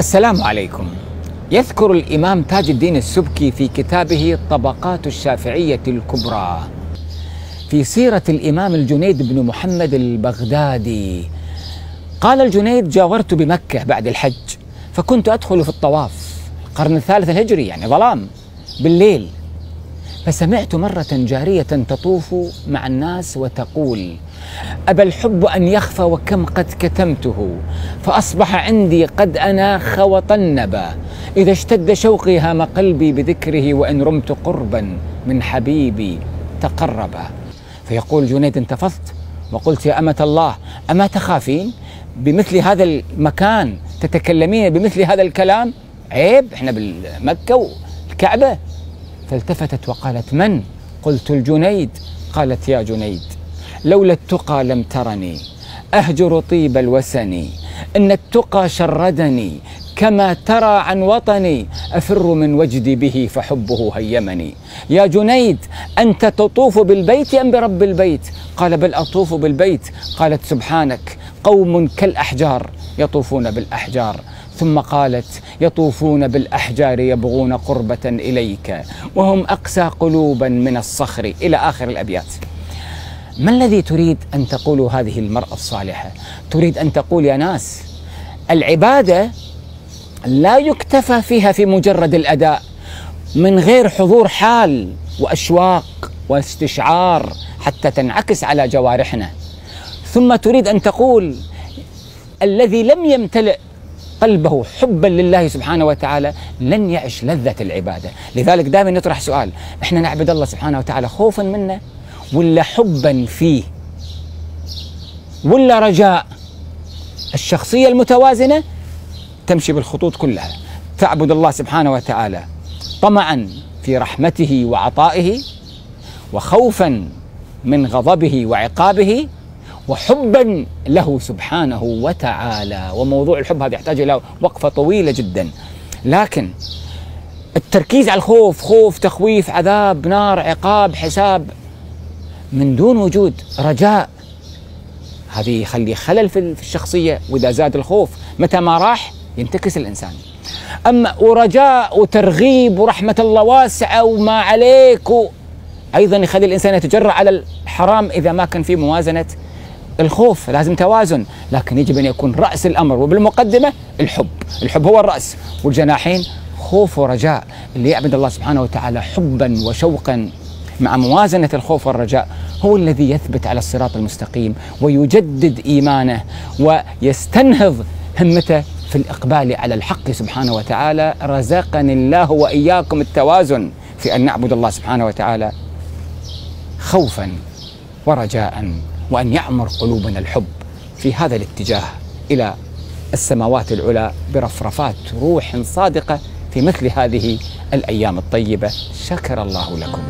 السلام عليكم. يذكر الإمام تاج الدين السبكي في كتابه طبقات الشافعية الكبرى. في سيرة الإمام الجنيد بن محمد البغدادي. قال الجنيد جاورت بمكة بعد الحج فكنت أدخل في الطواف. القرن الثالث الهجري يعني ظلام بالليل. فسمعت مرة جارية تطوف مع الناس وتقول أبى الحب أن يخفى وكم قد كتمته فأصبح عندي قد أناخ وطنب إذا اشتد شوقي هام قلبي بذكره وإن رمت قربا من حبيبي تقربا. فيقول جنيد انتفضت. وقلت يا أمة الله أما تخافين بمثل هذا المكان؟ تتكلمين بمثل هذا الكلام؟ عيب إحنا بالمكة والكعبة. فالتفتت وقالت من؟ قلت الجنيد. قالت يا جنيد. لولا التقى لم ترني. أهجر طيب الوسن إن التقى شردني. كما ترى عن وطني أفر من وجدي به فحبه هيمني. يا جنيد أنت تطوف بالبيت أم برب البيت؟ قال بل أطوف بالبيت. قالت سبحانك قوم كالأحجار يطوفون بالأحجار. ثم قالت يطوفون بالأحجار يبغون قربة إليك وهم أقسى قلوبا من الصخر. إلى آخر الأبيات. ما الذي تريد أن تقول هذه المرأة الصالحة؟ تريد أن تقول يا ناس العبادة لا يكتفى فيها في مجرد الأداء من غير حضور حال وأشواق واستشعار حتى تنعكس على جوارحنا. ثم تريد أن تقول الذي لم يمتلئ قلبه حبا لله سبحانه وتعالى لن يعش لذة العبادة. لذلك دائما نطرح سؤال إحنا نعبد الله سبحانه وتعالى خوفا منه ولا حبا فيه ولا رجاء. الشخصية المتوازنة تمشي بالخطوط كلها. تعبد الله سبحانه وتعالى طمعا في رحمته وعطائه وخوفا من غضبه وعقابه وحبا له سبحانه وتعالى. وموضوع الحب هذا يحتاج إلى وقفة طويلة جدا. لكن التركيز على الخوف خوف تخويف عذاب نار عقاب حساب من دون وجود رجاء. هذه يخلي خلل في الشخصية وإذا زاد الخوف متى ما راح ينتكس الإنسان. أما ورجاء وترغيب ورحمة الله واسعة وما عليك و... أيضا يخلي الإنسان يتجرأ على الحرام إذا ما كان في موازنة الخوف. لازم توازن. لكن يجب أن يكون رأس الأمر وبالمقدمة الحب. الحب هو الرأس. والجناحين خوف ورجاء اللي يعبد الله سبحانه وتعالى حبا وشوقا. مع موازنة الخوف والرجاء هو الذي يثبت على الصراط المستقيم ويجدد إيمانه ويستنهض همته في الإقبال على الحق سبحانه وتعالى. رزقني الله وإياكم التوازن في أن نعبد الله سبحانه وتعالى خوفا ورجاء وأن يعمر قلوبنا الحب في هذا الاتجاه إلى السماوات العلى برفرفات روح صادقة في مثل هذه الأيام الطيبة. شكر الله لكم.